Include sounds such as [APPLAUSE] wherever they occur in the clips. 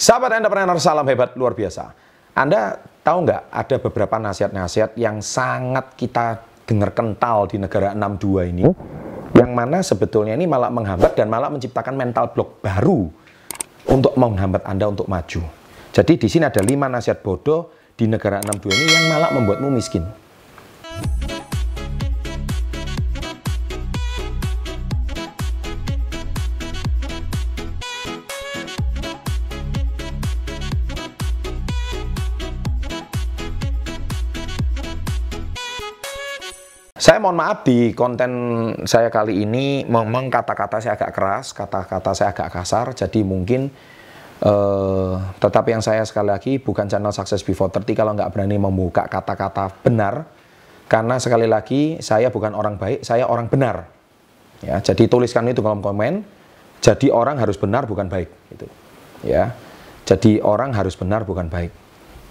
Sahabat entrepreneur, salam hebat luar biasa. Anda tahu nggak ada beberapa nasihat-nasihat yang sangat kita dengar kental di negara 62 ini, yang mana sebetulnya ini malah menghambat dan malah menciptakan mental block baru untuk menghambat Anda untuk maju. Jadi di sini ada lima nasihat bodoh di negara 62 ini yang malah membuatmu miskin. Saya mohon maaf di konten saya kali ini memang kata-kata saya agak keras, kata-kata saya agak kasar, jadi mungkin uh, tetapi yang saya sekali lagi bukan channel Success Before 30 kalau nggak berani membuka kata-kata benar, karena sekali lagi saya bukan orang baik, saya orang benar. Ya, jadi tuliskan itu kolom komen. Jadi orang harus benar bukan baik, gitu. Ya, jadi orang harus benar bukan baik.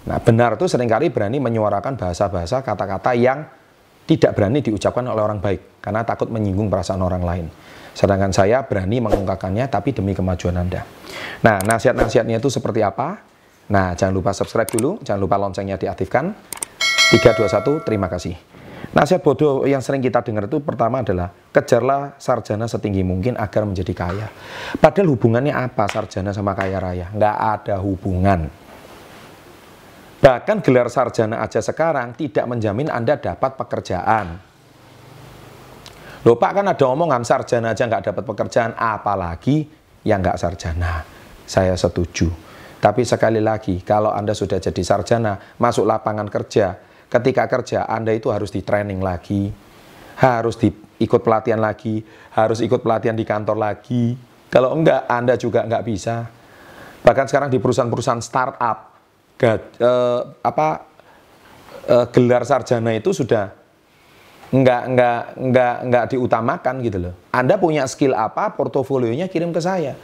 Nah, benar itu sering kali berani menyuarakan bahasa-bahasa kata-kata yang tidak berani diucapkan oleh orang baik karena takut menyinggung perasaan orang lain. Sedangkan saya berani mengungkapkannya tapi demi kemajuan Anda. Nah, nasihat-nasihatnya itu seperti apa? Nah, jangan lupa subscribe dulu, jangan lupa loncengnya diaktifkan. 321, terima kasih. Nasihat bodoh yang sering kita dengar itu pertama adalah kejarlah sarjana setinggi mungkin agar menjadi kaya. Padahal hubungannya apa sarjana sama kaya raya? Nggak ada hubungan. Bahkan gelar sarjana aja sekarang tidak menjamin Anda dapat pekerjaan. Loh Pak kan ada omongan sarjana aja nggak dapat pekerjaan, apalagi yang nggak sarjana. Saya setuju. Tapi sekali lagi, kalau Anda sudah jadi sarjana, masuk lapangan kerja, ketika kerja Anda itu harus di training lagi, harus diikut pelatihan lagi, harus ikut pelatihan di kantor lagi. Kalau enggak, Anda juga enggak bisa. Bahkan sekarang di perusahaan-perusahaan startup, gad, eh, apa eh, gelar sarjana itu sudah nggak nggak nggak nggak diutamakan gitu loh. Anda punya skill apa, portofolionya kirim ke saya.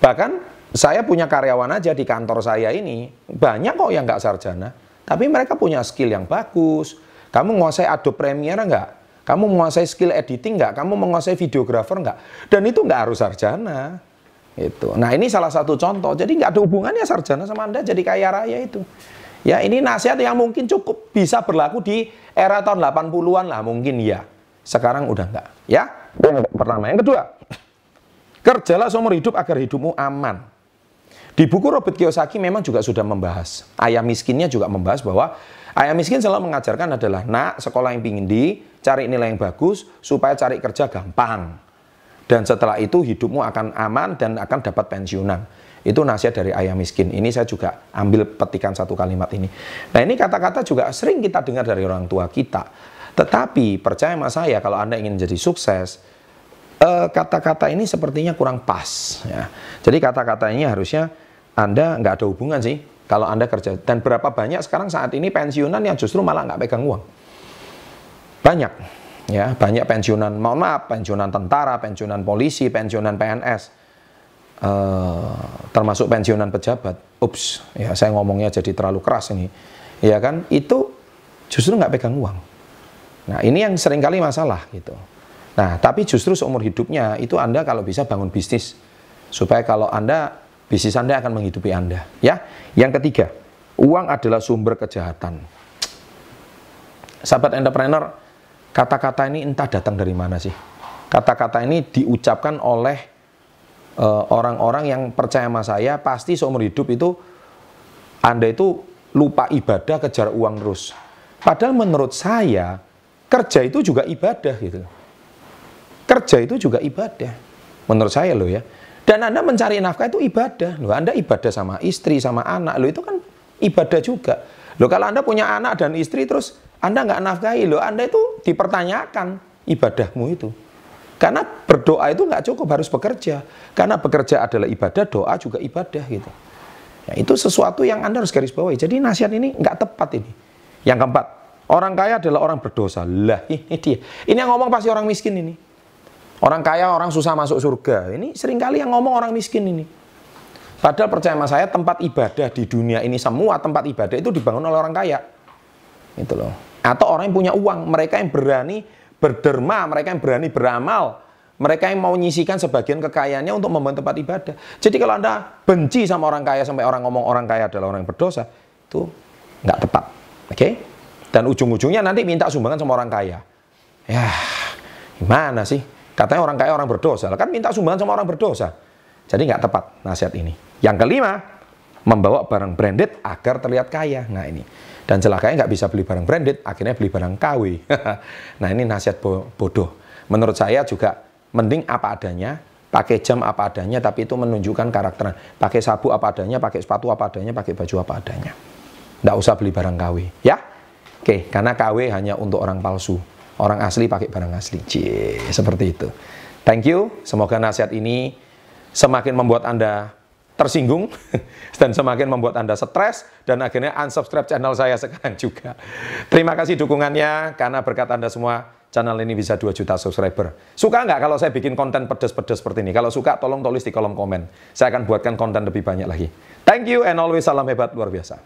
Bahkan saya punya karyawan aja di kantor saya ini banyak kok yang nggak sarjana, tapi mereka punya skill yang bagus. Kamu menguasai Adobe Premiere nggak? Kamu menguasai skill editing nggak? Kamu menguasai videographer nggak? Dan itu nggak harus sarjana. Itu. Nah ini salah satu contoh. Jadi nggak ada hubungannya sarjana sama Anda jadi kaya raya itu. Ya ini nasihat yang mungkin cukup bisa berlaku di era tahun 80-an lah mungkin ya. Sekarang udah enggak. Ya, yang pertama. Yang kedua, kerjalah seumur hidup agar hidupmu aman. Di buku Robert Kiyosaki memang juga sudah membahas. Ayah miskinnya juga membahas bahwa ayah miskin selalu mengajarkan adalah, nak sekolah yang pingin di, cari nilai yang bagus, supaya cari kerja gampang. Dan setelah itu hidupmu akan aman dan akan dapat pensiunan. Itu nasihat dari ayah miskin. Ini saya juga ambil petikan satu kalimat ini. Nah ini kata-kata juga sering kita dengar dari orang tua kita. Tetapi percaya sama saya kalau Anda ingin jadi sukses, eh, kata-kata ini sepertinya kurang pas. Ya. Jadi kata-kata ini harusnya Anda nggak ada hubungan sih kalau Anda kerja. Dan berapa banyak sekarang saat ini pensiunan yang justru malah nggak pegang uang. Banyak ya banyak pensiunan mohon maaf pensiunan tentara pensiunan polisi pensiunan PNS uh, eh, termasuk pensiunan pejabat. Ups ya saya ngomongnya jadi terlalu keras ini. Ya kan? Itu justru nggak pegang uang. Nah ini yang sering kali masalah gitu. Nah tapi justru seumur hidupnya itu anda kalau bisa bangun bisnis supaya kalau anda bisnis anda akan menghidupi anda ya. Yang ketiga uang adalah sumber kejahatan. Sahabat entrepreneur Kata-kata ini entah datang dari mana sih. Kata-kata ini diucapkan oleh eh, orang-orang uh, yang percaya sama saya, pasti seumur hidup itu Anda itu lupa ibadah, kejar uang terus. Padahal menurut saya, kerja itu juga ibadah gitu. Kerja itu juga ibadah. Menurut saya loh ya. Dan Anda mencari nafkah itu ibadah. Loh, Anda ibadah sama istri, sama anak. Loh, itu kan ibadah juga. Loh, kalau Anda punya anak dan istri terus anda nggak nafkahi loh, Anda itu dipertanyakan ibadahmu itu. Karena berdoa itu nggak cukup, harus bekerja. Karena bekerja adalah ibadah, doa juga ibadah gitu. Ya, itu sesuatu yang Anda harus garis bawahi. Jadi nasihat ini nggak tepat ini. Yang keempat, orang kaya adalah orang berdosa. Lah [LAUGHS] ini dia. Ini yang ngomong pasti orang miskin ini. Orang kaya, orang susah masuk surga. Ini sering kali yang ngomong orang miskin ini. Padahal percaya sama saya, tempat ibadah di dunia ini semua tempat ibadah itu dibangun oleh orang kaya. Itu loh. Atau orang yang punya uang, mereka yang berani berderma, mereka yang berani beramal, Mereka yang mau nyisikan sebagian kekayaannya untuk membangun tempat ibadah. Jadi kalau Anda benci sama orang kaya sampai orang ngomong orang kaya adalah orang yang berdosa, itu nggak tepat. Oke? Okay? Dan ujung-ujungnya nanti minta sumbangan sama orang kaya. Ya, gimana sih? Katanya orang kaya orang berdosa. Kan minta sumbangan sama orang berdosa. Jadi nggak tepat nasihat ini. Yang kelima, membawa barang branded agar terlihat kaya. Nah ini. Dan celakanya nggak bisa beli barang branded, akhirnya beli barang KW. [LAUGHS] nah ini nasihat bodoh. Menurut saya juga Mending apa adanya, pakai jam apa adanya, tapi itu menunjukkan karakter. Pakai sabu apa adanya, pakai sepatu apa adanya, pakai baju apa adanya. Nggak usah beli barang KW, ya? Oke, karena KW hanya untuk orang palsu. Orang asli pakai barang asli. Cie, seperti itu. Thank you. Semoga nasihat ini semakin membuat Anda tersinggung [LAUGHS] dan semakin membuat Anda stres dan akhirnya unsubscribe channel saya sekarang juga. Terima kasih dukungannya karena berkat Anda semua channel ini bisa 2 juta subscriber. Suka nggak kalau saya bikin konten pedes-pedes seperti ini? Kalau suka, tolong tulis di kolom komen. Saya akan buatkan konten lebih banyak lagi. Thank you and always salam hebat luar biasa.